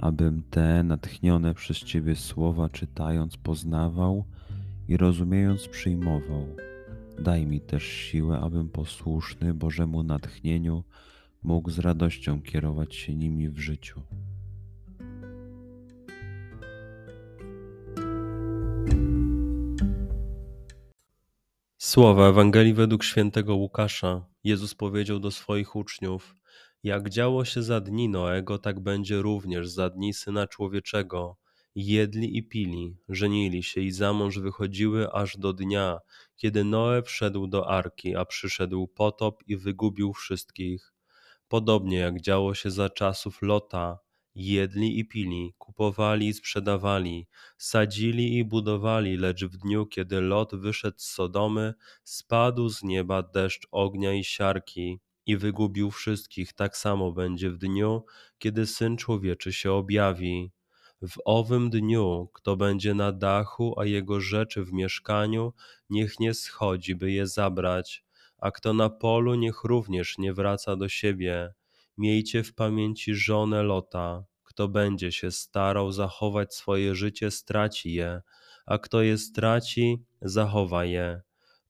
abym te natchnione przez Ciebie słowa czytając poznawał i rozumiejąc przyjmował. Daj mi też siłę, abym posłuszny Bożemu natchnieniu mógł z radością kierować się nimi w życiu. Słowa Ewangelii według świętego Łukasza. Jezus powiedział do swoich uczniów: jak działo się za dni Noego, tak będzie również za dni Syna Człowieczego. Jedli i pili, żenili się i za mąż wychodziły aż do dnia, kiedy Noe wszedł do arki, a przyszedł potop i wygubił wszystkich. Podobnie jak działo się za czasów Lota, jedli i pili, kupowali i sprzedawali, sadzili i budowali, lecz w dniu, kiedy Lot wyszedł z Sodomy, spadł z nieba deszcz ognia i siarki i wygubił wszystkich, tak samo będzie w dniu, kiedy Syn Człowieczy się objawi. W owym dniu, kto będzie na dachu, a jego rzeczy w mieszkaniu, niech nie schodzi, by je zabrać, a kto na polu, niech również nie wraca do siebie. Miejcie w pamięci żonę Lota. Kto będzie się starał zachować swoje życie, straci je, a kto je straci, zachowa je.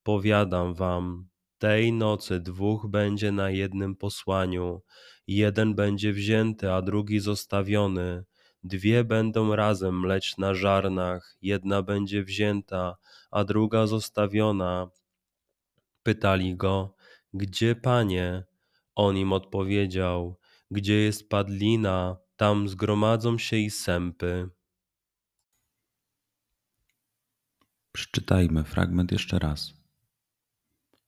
Powiadam wam, tej nocy dwóch będzie na jednym posłaniu, jeden będzie wzięty, a drugi zostawiony. Dwie będą razem mleć na żarnach, jedna będzie wzięta, a druga zostawiona. Pytali go, gdzie panie? On im odpowiedział, gdzie jest padlina, tam zgromadzą się i sępy. Przeczytajmy fragment jeszcze raz.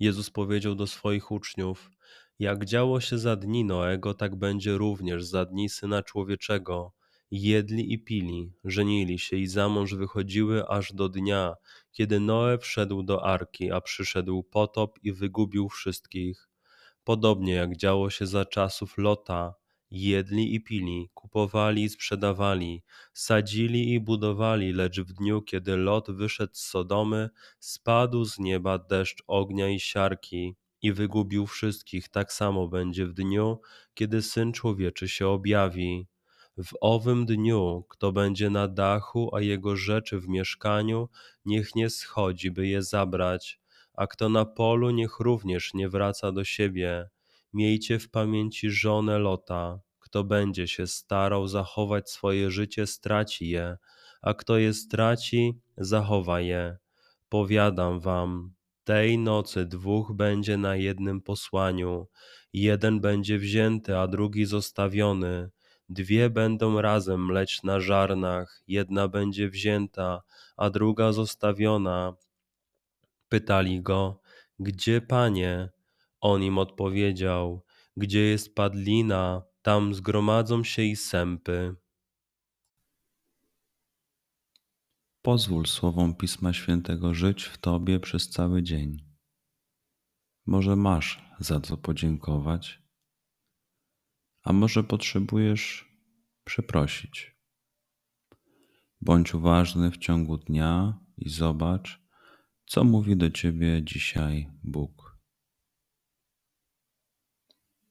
Jezus powiedział do swoich uczniów: Jak działo się za dni Noego, tak będzie również za dni syna człowieczego. Jedli i pili, żenili się i za mąż wychodziły aż do dnia, kiedy Noe wszedł do arki, a przyszedł potop i wygubił wszystkich. Podobnie jak działo się za czasów Lota, jedli i pili, kupowali i sprzedawali, sadzili i budowali, lecz w dniu, kiedy Lot wyszedł z Sodomy, spadł z nieba deszcz ognia i siarki i wygubił wszystkich. Tak samo będzie w dniu, kiedy Syn Człowieczy się objawi. W owym dniu, kto będzie na dachu, a jego rzeczy w mieszkaniu, niech nie schodzi, by je zabrać, a kto na polu, niech również nie wraca do siebie Miejcie w pamięci żonę Lota. Kto będzie się starał zachować swoje życie, straci je, a kto je straci, zachowa je. Powiadam wam, tej nocy dwóch będzie na jednym posłaniu. Jeden będzie wzięty, a drugi zostawiony. Dwie będą razem mleć na żarnach, jedna będzie wzięta, a druga zostawiona. Pytali go, gdzie panie? On im odpowiedział: Gdzie jest padlina, tam zgromadzą się i sępy. Pozwól słowom Pisma Świętego żyć w Tobie przez cały dzień. Może masz za co podziękować, a może potrzebujesz przeprosić. Bądź uważny w ciągu dnia i zobacz, co mówi do Ciebie dzisiaj Bóg.